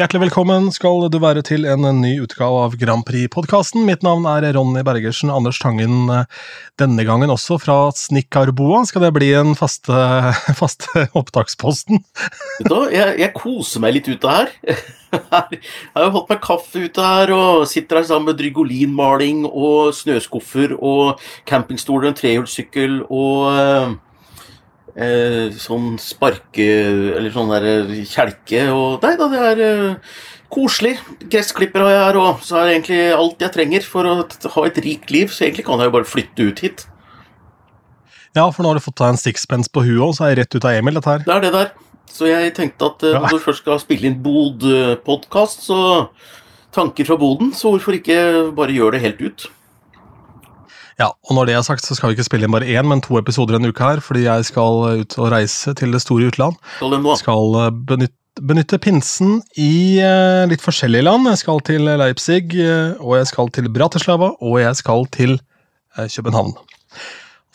Hjertelig velkommen skal du være til en ny utgave av Grand Prix-podkasten. Mitt navn er Ronny Bergersen Anders Tangen. Denne gangen også fra Snikkarboa. Skal det bli en faste, faste opptaksposten? Da, jeg, jeg, koser meg litt ute her. Jeg har jo holdt meg kaffe ute her og sitter her sammen med Drygolinmaling og snøskuffer og campingstoler og en trehjulssykkel og eh, eh, sånn sparke Eller sånn der eh, kjelke og Nei da, det er eh, koselig. Gressklipper har jeg her, og så er det egentlig alt jeg trenger for å ha et rikt liv. Så egentlig kan jeg jo bare flytte ut hit. Ja, for nå har du fått deg en sixpence på huet, òg, så er jeg rett ut av Emil, dette her. Det er det der. Så jeg tenkte at eh, ja. når du først skal spille inn Bod-podkast, så tanker fra boden, så hvorfor ikke bare gjøre det helt ut? Ja, og når det er sagt, så skal vi ikke spille inn bare én, men to episoder en uke her, fordi jeg skal ut og reise til det store utland. Skal eh, benytte, benytte pinsen i uh, litt forskjellige land. Jeg skal til Leipzig, uh, og jeg skal til Bratislava, og jeg skal til uh, København.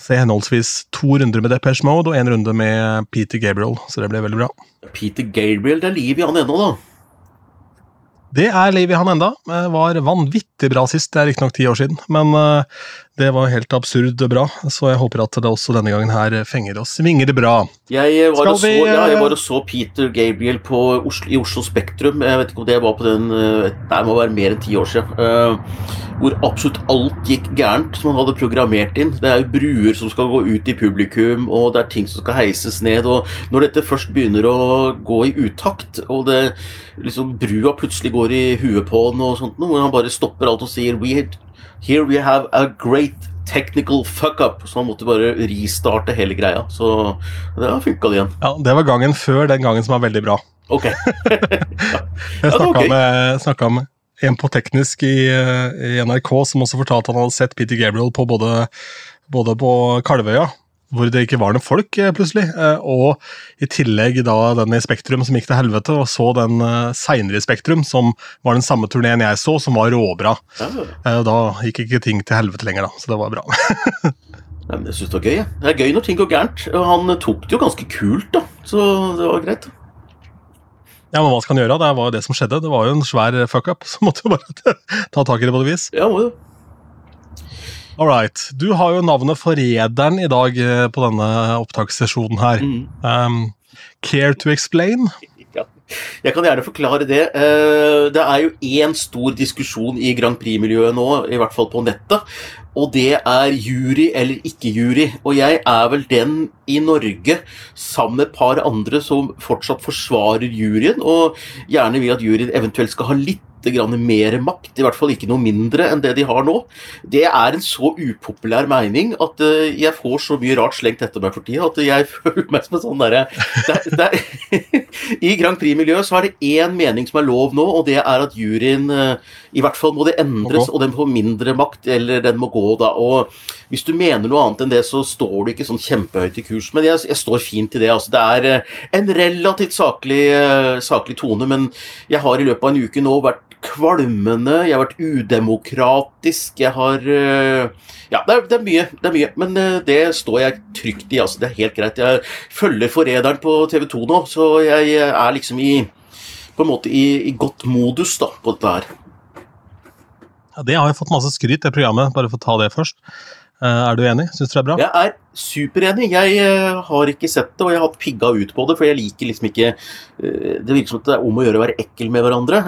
Se henholdsvis to runder med Depeche Mode og én runde med Peter Gabriel, så det ble veldig bra. Peter Gabriel, det er liv i han ennå, da. Det er liv i han enda. Var vanvittig bra sist, det er riktignok ti år siden. Men det var helt absurd bra, så jeg håper at det også denne gangen her fenger oss svinger det bra. Jeg var, og så, ja, jeg var og så Peter Gabriel Oslo, i Oslo Spektrum. Jeg vet ikke om det var på den Nei, det må være mer enn ti år siden. Hvor absolutt alt gikk gærent som han hadde programmert inn. Det er jo bruer som skal gå ut i publikum, og det er ting som skal heises ned. Og når dette først begynner å gå i utakt, og det liksom brua plutselig går i huet på han, og sånt, hvor han bare stopper alt og sier We Here we have a great technical fuck-up, så han måtte bare restarte hele greia. Så det har funka, det igjen. Ja, Det var gangen før den gangen som var veldig bra. Ok. Jeg snakka okay. med, med en på teknisk i, i, NRK som også fortalte at han hadde sett Peter Gabriel på både, både på Kalvøya hvor det ikke var noen folk, eh, plutselig. Eh, og i tillegg da den i Spektrum som gikk til helvete, og så den uh, seinere i Spektrum, som var den samme turneen jeg så, som var råbra. Ja. Da gikk ikke ting til helvete lenger, da, så det var bra. Nei, men jeg syns det var gøy. Det er gøy når ting går gærent. Han tok det jo ganske kult, da, så det var greit. Ja, men hva skal han gjøre? Det var jo det som skjedde. Det var jo en svær fuck-up, så måtte jo bare ta tak i det på et vis. Ja, må jo. All right. Du har jo navnet Forræderen i dag eh, på denne opptakssesjonen her. Mm. Um, care to explain? Ja, jeg kan gjerne forklare det. Eh, det er jo én stor diskusjon i Grand Prix-miljøet nå, i hvert fall på nettet. Og det er jury eller ikke jury. Og jeg er vel den i Norge, sammen med et par andre, som fortsatt forsvarer juryen, og gjerne vil at juryen eventuelt skal ha litt grann mer makt, i hvert fall ikke noe mindre enn det de har nå. Det er en så upopulær mening at uh, jeg får så mye rart slengt etter meg for tida at jeg føler meg som en sånn derre I Grand Prix-miljøet så er det én mening som er lov nå, og det er at juryen uh, I hvert fall må det endres, og den får mindre makt, eller den må gå, da. Og hvis du mener noe annet enn det, så står du ikke sånn kjempehøyt i kurs. Men jeg, jeg står fint i det. altså Det er uh, en relativt saklig, saklig tone, men jeg har i løpet av en uke nå vært kvalmende, jeg har vært udemokratisk, jeg har eh, Ja, det er, det er, mye, det er mye, men eh, det står jeg trygt i. altså Det er helt greit. Jeg følger Forræderen på TV 2 nå, så jeg er liksom i på en måte i, i godt modus da, på dette her. Ja, Det har jo fått masse skryt, det programmet, bare for å ta det først. Eh, er du enig? Syns du det er bra? Jeg er superenig. Jeg uh, har ikke sett det, og jeg har pigga ut på det, for jeg liker liksom ikke uh, Det virker som at det er om å gjøre å være ekkel med hverandre.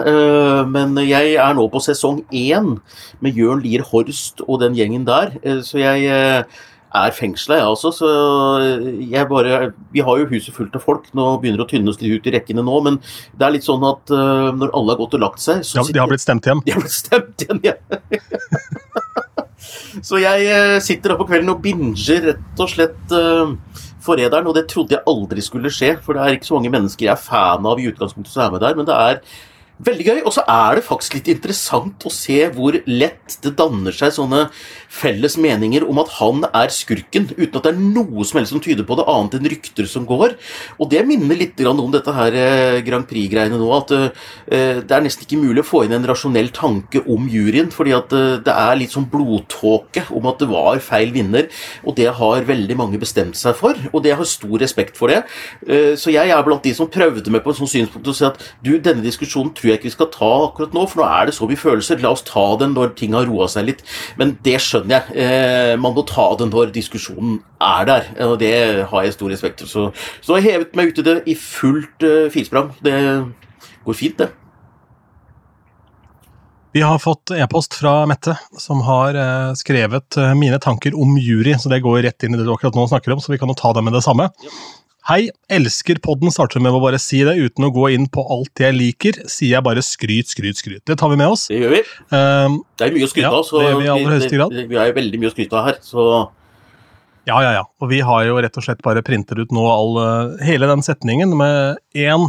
Men jeg er nå på sesong én med Jørn Lier Horst og den gjengen der, så jeg er fengsla, jeg også. Så jeg bare Vi har jo huset fullt av folk. Nå begynner det å tynnes litt ut i rekkene nå, men det er litt sånn at når alle har gått og lagt seg så ja, De har blitt stemt hjem? De har blitt stemt igjen, ja. Så jeg eh, sitter oppe på kvelden og binger rett og slett uh, Forræderen, og det trodde jeg aldri skulle skje, for det er ikke så mange mennesker jeg er fan av i utgangspunktet som er med der, men det er Veldig gøy. Og så er det faktisk litt interessant å se hvor lett det danner seg sånne felles meninger om at han er skurken, uten at det er noe som helst som tyder på det, annet enn rykter som går. Og det minner litt om dette her eh, Grand Prix-greiene nå, at eh, det er nesten ikke mulig å få inn en rasjonell tanke om juryen, fordi at eh, det er litt sånn blodtåke om at det var feil vinner, og det har veldig mange bestemt seg for, og det har stor respekt for det. Så jeg er blant de som prøvde meg på et sånt synspunkt å si at du, denne diskusjonen tror tror jeg ikke vi skal ta akkurat nå, for nå er det så mye følelser. La oss ta den når ting har roa seg litt. Men det skjønner jeg. Eh, man må ta den når diskusjonen er der, og det har jeg stor respekt for. Så, så jeg hevet meg ut i det i fullt uh, filsprang. Det går fint, det. Vi har fått e-post fra Mette, som har eh, skrevet eh, mine tanker om jury. så Det går rett inn i det du akkurat nå snakker om, så vi kan jo ta det med det samme. Ja. Hei, elsker podden, starter med å bare si det uten å gå inn på alt jeg liker. Sier jeg bare skryt, skryt, skryt. Det tar vi med oss. Det gjør vi. Um, det er mye å skryte av, så det gjør vi, i aller høyeste grad. vi har veldig mye å skryte av her, så Ja, ja, ja. Og vi har jo rett og slett bare printet ut nå all, eh, hele den setningen med én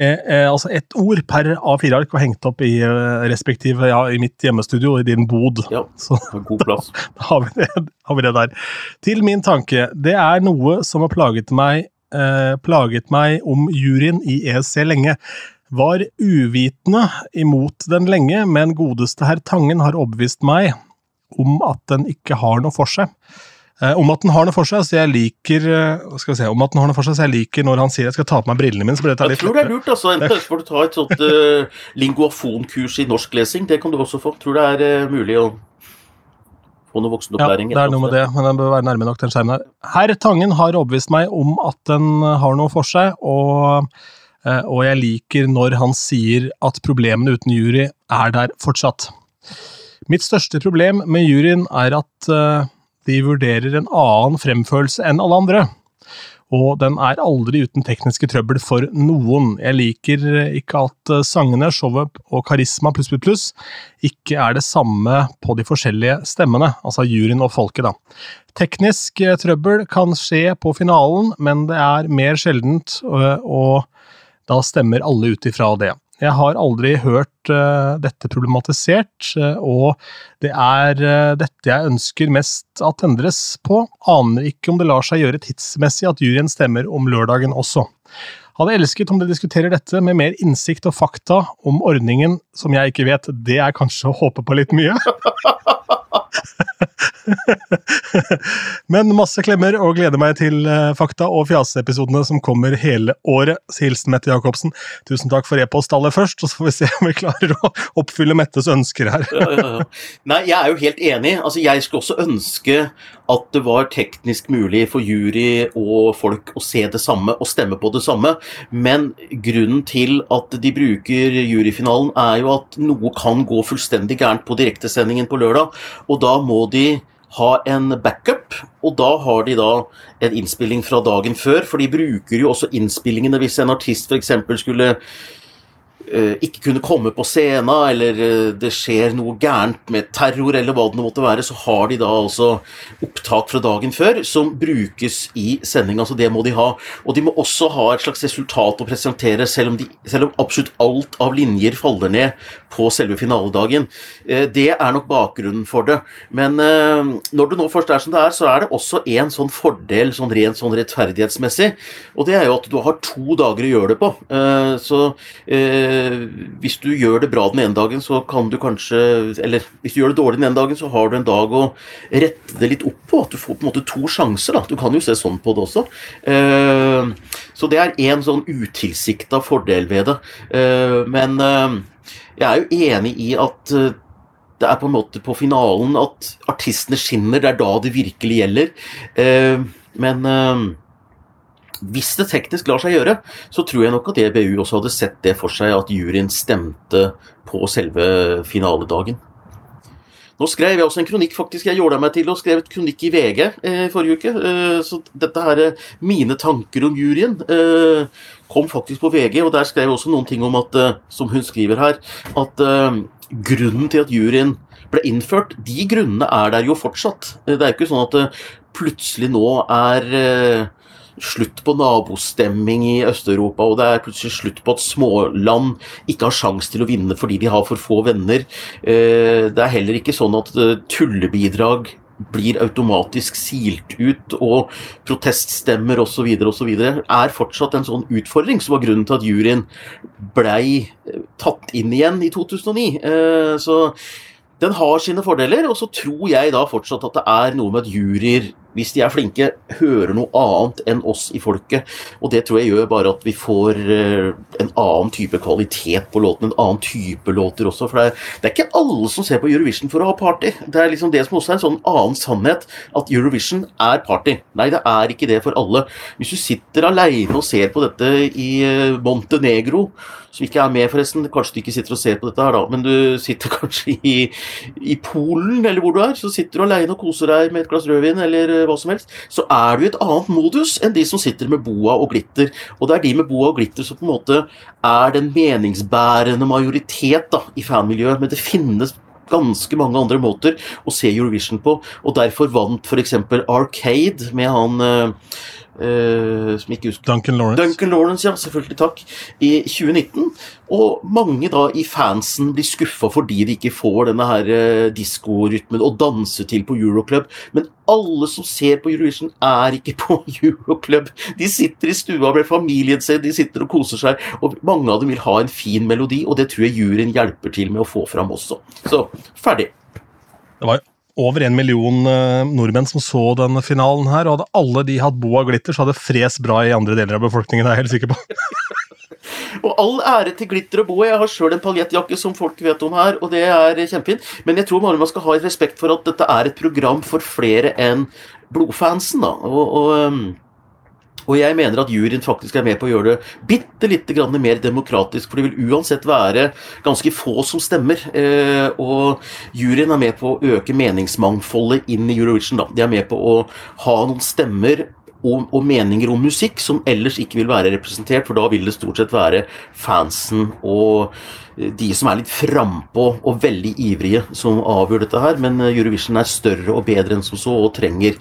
Eh, eh, altså ett ord per A4-ark og hengt opp i eh, respektive ja, i mitt hjemmestudio, i din bod. Ja, Så god plass. da har vi, det, har vi, det, der. Til min tanke. Det er noe som har plaget meg, eh, plaget meg om juryen i ESC lenge. Var uvitende imot den lenge, men godeste herr Tangen har overbevist meg om at den ikke har noe for seg. Eh, om at den har noe for seg, så jeg liker eh, skal vi se, om at den har noe for seg, så jeg liker når han sier jeg skal ta på meg brillene mine. så blir dette litt Jeg tror det er lurt. altså, Enten får du ta et sånt uh, linguafonkurs i norsklesing, det kan du også få. Tror det er uh, mulig å få noe voksenopplæring. Ja, det er noe med det, men den bør være nærme nok den skjermen her. Herr Tangen har overbevist meg om at den har noe for seg, og, uh, og jeg liker når han sier at problemene uten jury er der fortsatt. Mitt største problem med juryen er at de vurderer en annen fremførelse enn alle andre. Og den er aldri uten tekniske trøbbel for noen. Jeg liker ikke at eh, sangene, showet og karisma pluss pluss pluss ikke er det samme på de forskjellige stemmene, altså juryen og folket, da. Teknisk eh, trøbbel kan skje på finalen, men det er mer sjeldent, eh, og da stemmer alle ut ifra det. Jeg har aldri hørt uh, dette problematisert, uh, og det er uh, dette jeg ønsker mest at endres på. Aner ikke om det lar seg gjøre tidsmessig at juryen stemmer om lørdagen også. Hadde elsket om dere diskuterer dette med mer innsikt og fakta om ordningen som jeg ikke vet. Det er kanskje å håpe på litt mye. Men masse klemmer og gleder meg til uh, Fakta og fjaseepisodene som kommer hele året. Hilsen Mette Jacobsen. Tusen takk for e-post aller først, og så får vi se om vi klarer å oppfylle Mettes ønsker her. ja, ja, ja. Nei, jeg er jo helt enig. Altså, jeg skulle også ønske at det var teknisk mulig for jury og folk å se det samme og stemme på det samme, men grunnen til at de bruker juryfinalen, er jo at noe kan gå fullstendig gærent på direktesendingen på lørdag, og da må de ha en backup, og da har de da en innspilling fra dagen før, for de bruker jo også innspillingene hvis en artist f.eks. skulle ikke kunne komme på scenen, eller eh, det skjer noe gærent med terror, eller hva det måtte være, så har de da altså opptak fra dagen før som brukes i sending. Altså det må de ha. Og de må også ha et slags resultat å presentere, selv om, de, selv om absolutt alt av linjer faller ned på selve finaledagen. Eh, det er nok bakgrunnen for det. Men når det nå først er som det er, så er det også en sånn fordel sånn rent sånn rettferdighetsmessig, og det er jo at du har to dager å gjøre det på. Så hvis du gjør det bra den ene dagen, så kan du kanskje Eller hvis du gjør det dårlig den ene dagen, så har du en dag å rette det litt opp på. At du får på en måte to sjanser. da, Du kan jo se sånn på det også. Eh, så det er én sånn utilsikta fordel ved det. Eh, men eh, jeg er jo enig i at det er på en måte på finalen at artistene skinner. Det er da det virkelig gjelder. Men hvis det teknisk lar seg gjøre, så tror jeg nok at EBU også hadde sett det for seg at juryen stemte på selve finaledagen. Nå skrev jeg også en kronikk faktisk, jeg jåla meg til og skrev et kronikk i VG eh, forrige uke. Eh, så dette her, eh, mine tanker om juryen, eh, kom faktisk på VG, og der skrev jeg også noen ting om at, eh, som hun skriver her, at eh, grunnen til at juryen ble innført, de grunnene er der jo fortsatt. Det er jo ikke sånn at plutselig nå er slutt på nabostemming i Øst-Europa, og det er plutselig slutt på at småland ikke har sjanse til å vinne fordi de har for få venner. Eh, det er heller ikke sånn at eh, tullebidrag blir automatisk silt ut, og proteststemmer osv. osv. er fortsatt en sånn utfordring som var grunnen til at juryen blei eh, tatt inn igjen i 2009. Så den har sine fordeler, og så tror jeg da fortsatt at det er noe med at juryer hvis de er flinke, hører noe annet enn oss i folket. Og det tror jeg gjør bare at vi får eh, en annen type kvalitet på låten, en annen type låter også. For det er, det er, ikke alle som ser på Eurovision for å ha party. Det er liksom det som også er en sånn annen sannhet, at Eurovision er party. Nei, det er ikke det for alle. Hvis du sitter aleine og ser på dette i eh, Montenegro, som ikke er med, forresten. Kanskje du ikke sitter og ser på dette her, da, men du sitter kanskje i, i Polen, eller hvor du er. Så sitter du aleine og koser deg med et glass rødvin, eller hva som helst. Så er du i et annet modus enn de som sitter med boa og glitter. Og det er de med boa og glitter som på en måte er den meningsbærende majoritet da, i fanmiljøet. Men det finnes ganske mange andre måter å se Eurovision på, og derfor vant f.eks. Arcade med han Uh, som ikke husker Duncan Lawrence. Duncan Lawrence, ja, selvfølgelig takk. I 2019. Og mange da i fansen blir skuffa fordi de ikke får denne her uh, diskorytmen å danse til på Euroclub. Men alle som ser på Eurovision, er ikke på Euroclub. De sitter i stua med familien sin, de sitter og koser seg. Og mange av dem vil ha en fin melodi, og det tror jeg juryen hjelper til med å få fram også. Så ferdig. Det var over en million uh, nordmenn som så denne finalen her, og hadde alle de hatt boa glitter, så hadde fres bra i andre deler av befolkningen, jeg er helt sikker på. og all ære til glitter og boa. Jeg har sjøl en paljettjakke som folk vet om her, og det er kjempefint. Men jeg tror man skal ha respekt for at dette er et program for flere enn blodfansen, da. Og, og um og jeg mener at juryen faktisk er med på å gjøre det bitte lite mer demokratisk, for det vil uansett være ganske få som stemmer. Eh, og juryen er med på å øke meningsmangfoldet inn i Eurovision. Da. De er med på å ha noen stemmer og, og, meninger om musikk som ellers ikke vil være representert, for da vil det stort sett være fansen og de som er litt frampå og veldig ivrige, som avgjør dette her. Men Eurovision er større og bedre enn som så, og trenger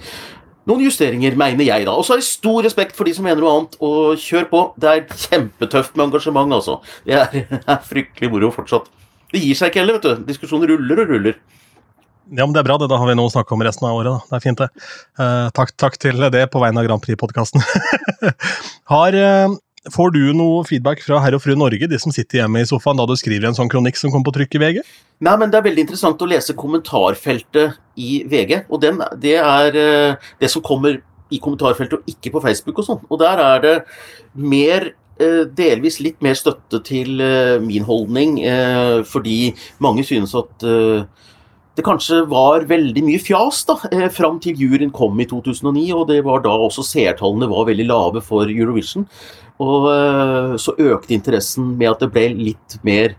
noen justeringer, mener jeg, da. Og så har jeg stor respekt for de som mener noe annet, og kjør på. Det er kjempetøft med engasjement, altså. Det er, er fryktelig moro fortsatt. Det gir seg ikke heller, vet du. Diskusjonen ruller og ruller. Ja, men Det er bra, det. Da har vi noe å snakke om resten av året. da. Det er fint, det. Uh, takk, takk, til det på vegne av Grand Prix-podkasten. har uh, Får du noe feedback fra herr og fru Norge, de som sitter hjemme i sofaen, da du skriver en sånn kronikk som kom på trykk i VG? Nei, men Det er veldig interessant å lese kommentarfeltet i VG. Og den, det er eh, det som kommer i kommentarfeltet, og ikke på Facebook og sånn. Og der er det mer eh, delvis litt mer støtte til eh, min holdning, fordi mange synes at det kanskje var veldig mye fjas da, fram til juryen kom i 2009, og det var da også seertallene var veldig lave for Eurovision. Og eh, så økte interessen med at det ble litt mer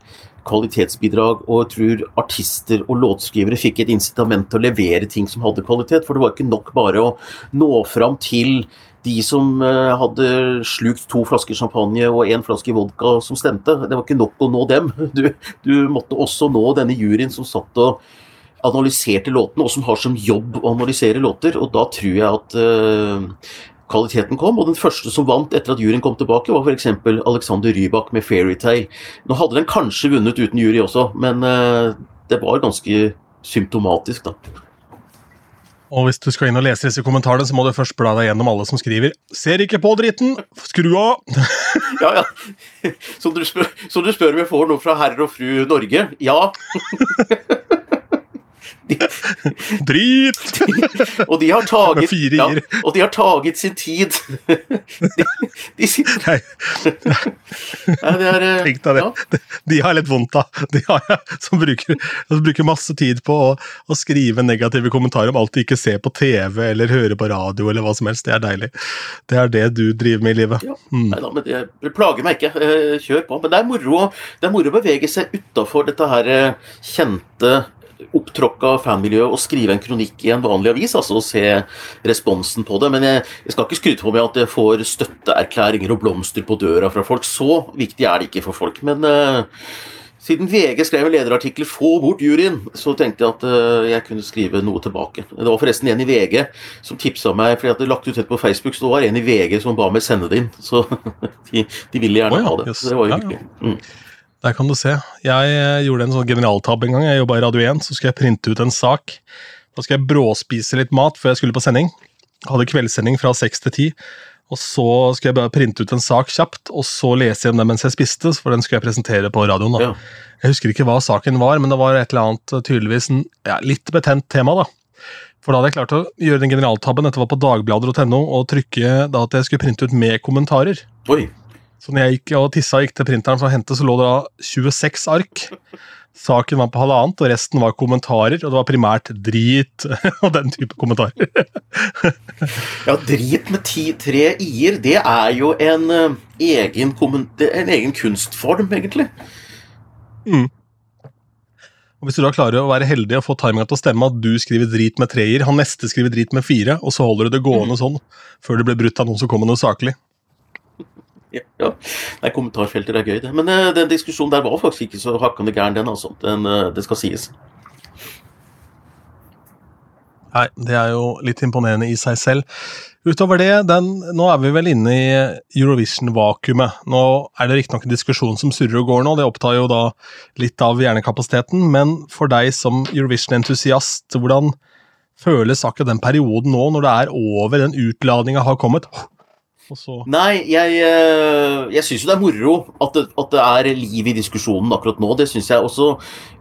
kvalitetsbidrag, og jeg tror artister og låtskrivere fikk et incitament til å levere ting som hadde kvalitet. For det var ikke nok bare å nå fram til de som eh, hadde slukt to flasker champagne og én flaske vodka som stemte. Det var ikke nok å nå dem. Du, du måtte også nå denne juryen som satt og analyserte låtene, og som har som jobb å analysere låter. Og da tror jeg at uh, kvaliteten kom. Og den første som vant etter at juryen kom tilbake, var f.eks. Alexander Rybak med 'Fairytale'. Nå hadde den kanskje vunnet uten jury også, men uh, det var ganske symptomatisk, da. Og hvis du skal inn og lese disse kommentarene, så må du først bla deg gjennom alle som skriver 'Ser ikke på dritten! Skru av!' ja, ja. Så du, spør, så du spør om jeg får noe fra herr og fru Norge? Ja. Drit! og de har taget ja, Og de har taget sin tid. de, de sitter Nei, det er, eh, Tenk deg det. Ja. De har litt vondt av de har, som, bruker, som bruker masse tid på å, å, skrive negative kommentarer om alt de ikke ser på TV eller hører på radio eller hva som helst. Det er deilig. Det er det du driver med i livet. Ja. Mm. Nei da, men det plager meg ikke. Eh, kjør på. Men det er moro, det er moro å bevege seg utafor dette her eh, kjente opptråkka fanmiljø å skrive en kronikk i en vanlig avis altså, og se responsen på det. Men jeg, jeg skal ikke skryte på meg at jeg får støtteerklæringer og blomster på døra fra folk. Så viktig er det ikke for folk. Men uh, siden VG skrev en lederartikkel 'Få bort juryen', så tenkte jeg at uh, jeg kunne skrive noe tilbake. Det var forresten en i VG som tipsa meg, for jeg hadde lagt ut dette på Facebook, så det var en i VG som ba meg sende det inn. Så de, de ville gjerne oh, ja, ha det. Så Det var jo hyggelig. Mm. Der kan du se. Jeg eh, gjorde en sånn generaltabbe en gang. Jeg jobba i Radio 1, så skulle jeg printe ut en sak. Da skulle jeg bråspise litt mat før jeg skulle på sending. Hadde kveldssending fra seks til ti. Og så skulle jeg bare printe ut en sak kjapt, og så lese igjen den mens jeg spiste. for den skulle jeg presentere på radioen. Ja. Jeg husker ikke hva saken var, men det var et eller annet tydeligvis ja, litt betent tema. da. For da hadde jeg klart å gjøre den generaltabben, dette var på dagblader.no, og trykke da at jeg skulle printe ut med kommentarer. Oi. Så når jeg gikk og tissa gikk til printeren for å hente, så lå det da 26 ark. Saken var på halvannet, og resten var kommentarer. Og det var primært drit og den type kommentarer. ja, drit med ti, tre i-er, det er jo en, uh, egen, en egen kunstform, egentlig. Mm. Og Hvis du da klarer å være heldig og få timinga til å stemme at du skriver drit med treer, han neste skriver drit med fire, og så holder du det gående mm. sånn før det blir brutt av noen som kommer noe saklig. Ja. Nei, kommentarfelter er gøy, det. Men uh, den diskusjonen der var faktisk ikke så hakkende gæren, den, altså. Den, uh, det skal sies. Nei, det er jo litt imponerende i seg selv. Utover det, den, nå er vi vel inne i Eurovision-vakuumet. Nå er det riktignok en diskusjon som surrer og går nå, det opptar jo da litt av hjernekapasiteten, men for deg som Eurovision-entusiast, hvordan føles akkurat den perioden nå, når det er over, den utladninga har kommet? Nei, jeg, eh, jeg syns jo det er moro at det, at det, er liv i diskusjonen akkurat nå. Det syns jeg. også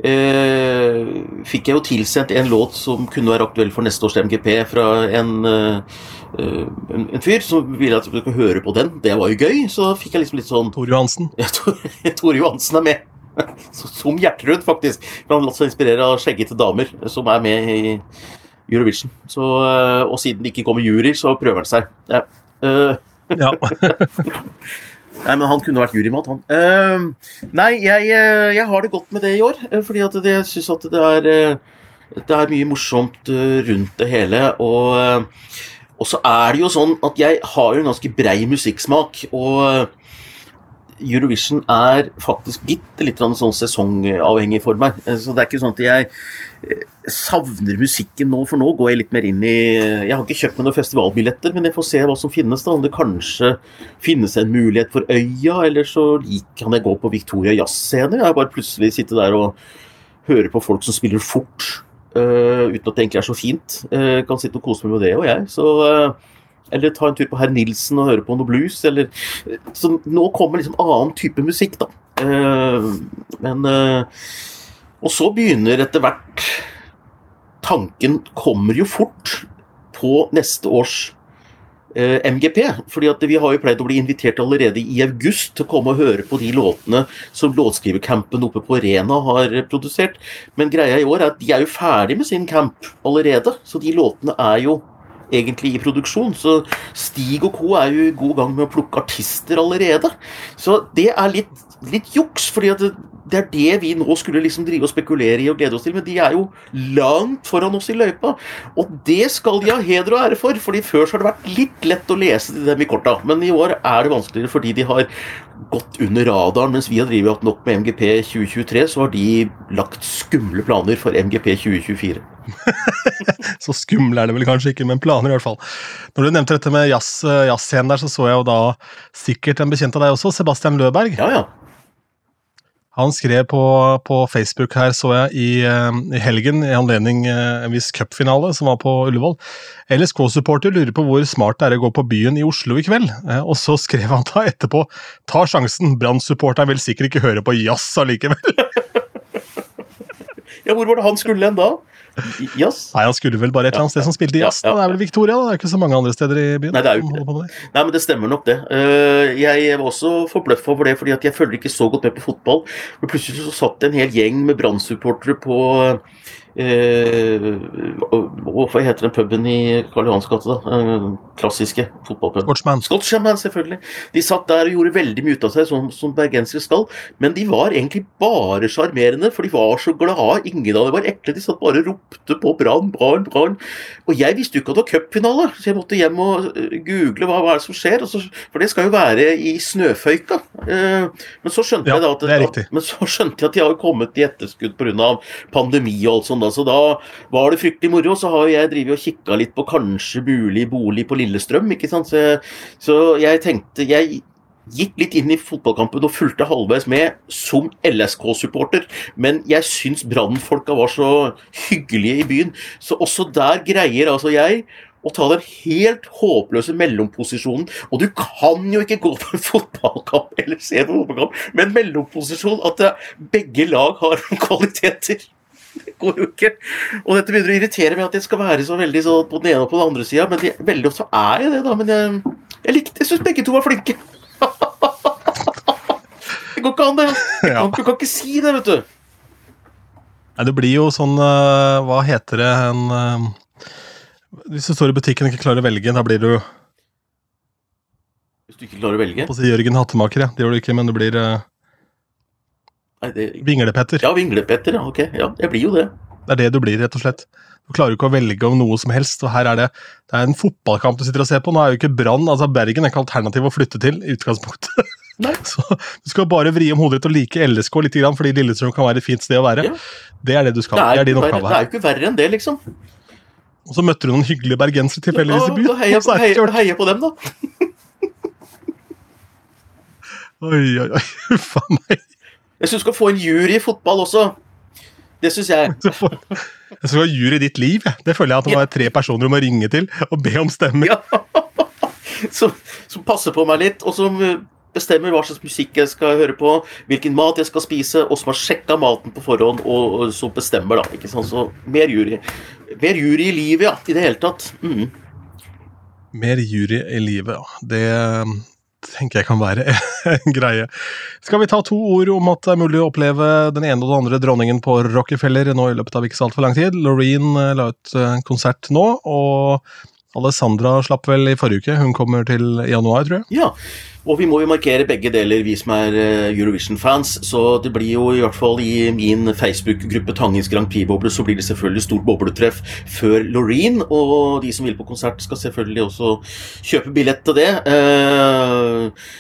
eh, fikk jeg jo tilsendt en låt som kunne være aktuell for neste års MGP fra en, eh, en, en fyr som ville at vi skulle høre på den. Det var jo gøy. Så fikk jeg liksom litt sånn Tor Johansen. Ja, Tor, Johansen er med. Som Gjertrud, faktisk. Han har latt seg inspirere av skjeggete damer som er med i Eurovision. Så, eh, og siden det ikke kommer jury, så prøver han seg. Ja. Uh, ja. Nei, men han kunne vært jurymat, han. Uh, nei, jeg, eh, jeg, har det godt med det i år. Uh, fordi at jeg syns at det er, uh, det er mye morsomt rundt det hele. Og, og, så er det jo sånn at jeg har jo en ganske brei musikksmak. Og Eurovision er faktisk bitte litt sånn sesongavhengig for meg. Så det er ikke sånn at jeg eh, savner musikken nå, for nå går jeg litt mer inn i Jeg har ikke kjøpt meg noen festivalbilletter, men jeg får se hva som finnes. da, Om det kanskje finnes en mulighet for Øya, eller så kan jeg gå på Victoria Jazzscene. Jeg har bare plutselig sittet der og høre på folk som spiller fort, uh, uten at det egentlig er så fint. Uh, kan sitte og kose meg med det og jeg. Så uh, eller ta en tur på Herr Nilsen og høre på noe blues. Eller, så nå kommer liksom annen type musikk, da. Uh, men uh, Og så begynner etter hvert Tanken kommer jo fort på neste års eh, MGP. fordi at vi har jo pleid å bli invitert allerede i august til å komme og høre på de låtene som låtskrivercampen oppe på Rena har produsert. Men greia i år er at de er jo ferdig med sin camp allerede. Så de låtene er jo egentlig i produksjon. Så Stig og co. er jo i god gang med å plukke artister allerede. Så det er litt, litt juks, fordi det, det er det vi nå skulle liksom drive og spekulere i og glede oss til, men de er jo langt foran oss i løypa. Og det skal de ha heder og ære for, fordi før så har det vært litt lett å lese til dem i korta. Men i år er det vanskeligere fordi de har gått under radaren. Mens vi har drevet nok med MGP 2023, så har de lagt skumle planer for MGP 2024. så skumle er det vel kanskje ikke, men planer i hvert fall. Når du nevnte dette med jazzscenen jazz der, så så jeg jo da sikkert en bekjent av deg også, Sebastian Løberg. Ja, ja. Han skrev på, på, Facebook her, så jeg, i, eh, i helgen i anledning eh, en viss cupfinale som var på Ullevål. LSK-supporter lurer på hvor smart det er å gå på byen i Oslo i kveld. Eh, og så skrev han da etterpå ta sjansen, Brann-supporteren vil sikkert ikke høre på jazz allikevel. ja, hvor var det han skulle hen da? Jazz? Nei, Han skulle vel bare et eller annet sted som spilte jazz. Ja, ja, ja. Det er vel Victoria? da, Det er ikke så mange andre steder i byen. Nei, det er det. Nei, men det stemmer nok, det. Eh, jeg var også forbløffa over det, fordi at jeg følger ikke så godt med på fotball. Men plutselig så satt det en hel gjeng med Brann-supportere på hva heter den puben i Karl Johans gate, da? Eh, klassiske fotballpub. Scotchman. Scotchman, selvfølgelig. De satt der og gjorde veldig mye ut av seg, som, som bergensere skal. Men de var egentlig bare sjarmerende, for de var så glade. Ingen av dem var ekle. De satt bare og ropte på Brann, Brann, Brann. Og jeg visste jo ikke at det var cupfinale, så jeg måtte hjem og eh, google hva, hva er det som skjer. Så, for det skal jo være i snøføyka. Eh, men så skjønte ja, jeg da at, det er men så skjønte jeg at de har kommet i etterskudd pga. pandemi og alt sånt da, så da var det fryktelig moro. Så har jeg drevet og kikka litt på kanskje mulig bolig på Lillestrøm, ikke sant. Så, så jeg tenkte Jeg gikk litt inn i fotballkampen og fulgte halvveis med som LSK-supporter. Men jeg syns Brann-folka var så hyggelige i byen, så også der greier altså jeg å ta den helt håpløse mellomposisjonen. Og du kan jo ikke gå på en fotballkamp eller se på en fotballkamp med en mellomposisjon at begge lag har kvaliteter. Det går jo ikke. Og dette begynner å irritere meg at det skal være så veldig sånn på den ene og på den andre sida, men de, veldig ofte så er jeg det, da. Men jeg, jeg likte Jeg syns begge to var flinke. Det går ikke an, det. Du kan, kan ikke si det, vet du. Nei, det blir jo sånn uh, Hva heter det en Hvis du står i butikken og ikke klarer å velge, da blir du Hvis du ikke klarer å velge? På å si Jørgen Hattemaker, ja. Det gjør du ikke, men du blir uh, Nei, det... Vinglepetter. Ja, Vinglepetter, ja. Ok. Ja, jeg blir jo det. Det er det du blir, rett og slett. Du klarer ikke å velge om noe som helst. og her er Det det er en fotballkamp du sitter og ser på. Nå er jo ikke Brann altså Bergen er ikke alternativ å flytte til. i utgangspunktet. Nei. Så Du skal bare vri om hodet ditt og like LSK litt, fordi Lillestrøm kan være et fint sted å være. Ja. Det er det du skal. Det er, det er din oppgave her. Det er jo ikke verre enn det, liksom. Og så møtte du noen hyggelige bergensere tilfeldigvis i byen. Da heier heia, heia på dem, da. oi, oi, oi. Huff a meg. Jeg syns du skal få en jury i fotball også. Det syns jeg. Jeg skal ha jury i ditt liv. Det føler jeg at det må være tre personer du må ringe til og be om stemmer. Ja. Som, som, passer på meg litt, og som eh, bestemmer hva slags musikk jeg skal høre på, hvilken mat jeg skal spise, og som har sjekka maten på forhånd, og, og som bestemmer, da. ikke sant? Så mer jury. Mer jury i livet, ja. I det hele tatt. Mm. Mer jury i livet, ja. Det tenker jeg kan være en greie. Skal vi ta to ord om at det er mulig å oppleve den ene og den andre dronningen på Rockefeller nå i løpet av ikke så altfor lang tid? Loreen eh, la ut eh, konsert nå, og Alessandra slapp vel i forrige uke. Hun kommer til januar, tror jeg. Ja, og vi må jo markere begge deler, vi som er eh, Eurovision-fans. Så det blir jo i hvert fall i min Facebook-gruppe Tangens Grand Prix-boble, så blir det selvfølgelig stort bobletreff før Loreen. Og de som vil på konsert, skal selvfølgelig også kjøpe billett til det. Eh,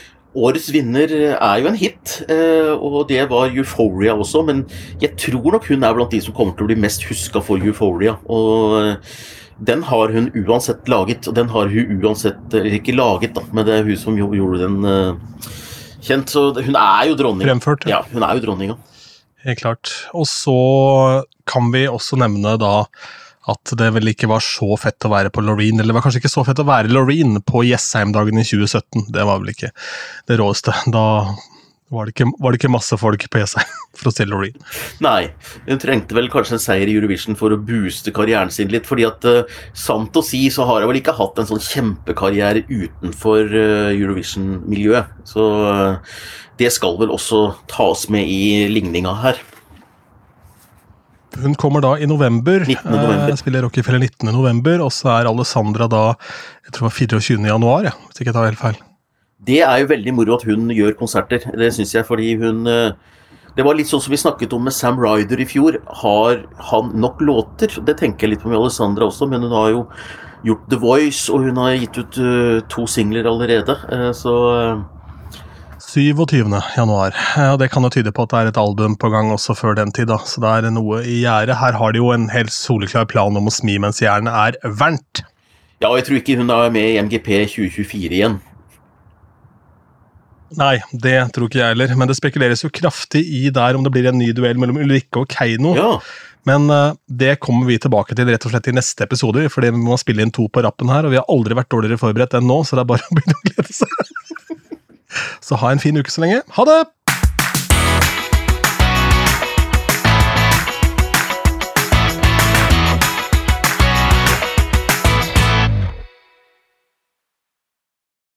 årets vinner er jo en hit, eh, og det var Euphoria også. Men jeg tror nok hun er blant de som kommer til å bli mest huska for Euphoria. og den har hun uansett laget. Og den har hun uansett Ikke laget, da, men det er hun som gjorde den uh, kjent. Så hun er jo dronning. Fremført. Ja, hun er jo dronninga. Helt klart. Og så kan vi også nevne da at det vel ikke var så fett å være på Loreen, eller det var kanskje ikke så fett å være Loreen på Jessheim-dagen i 2017. Det var vel ikke det råeste. Da var det, ikke, var det ikke masse folk på E6 for å se Loreen? Nei, hun trengte vel kanskje en seier i Eurovision for å booste karrieren sin litt. fordi at uh, sant å si så har hun vel ikke hatt en sånn kjempekarriere utenfor uh, Eurovision-miljøet. Så uh, det skal vel også tas med i ligninga her. Hun kommer da i november. 19. november. spiller Rockefeller 19. november, og så er Alessandra da jeg tror det var 24. januar, ja, hvis ikke jeg tar helt feil. Det er jo veldig moro at hun gjør konserter. Det syns jeg, fordi hun eh, Det var litt sånn som vi snakket om med Sam Ryder i fjor. Har han nok låter? Det tenker jeg litt på med Alessandra også, men hun har jo gjort The Voice, og hun har gitt ut uh, to singler allerede, uh, så uh, 27. januar. Og det kan jo tyde på at det er et album på gang også før den tid, da. Så det er noe i gjære. Her har de jo en helt soleklar plan om å smi mens jernet er varmt. Ja, og jeg tror ikke hun er med i MGP 2024 igjen. Nei, det tror ikke jeg heller. Men det spekuleres jo kraftig i der om det blir en ny duell mellom Ulrikke og Keiino. Ja. Men uh, det kommer vi tilbake til rett og slett i neste episode, fordi vi må spille inn to på rappen her, og vi har aldri vært dårligere forberedt enn nå, så det er bare å begynne å glede seg. så ha en fin uke så lenge. Ha det!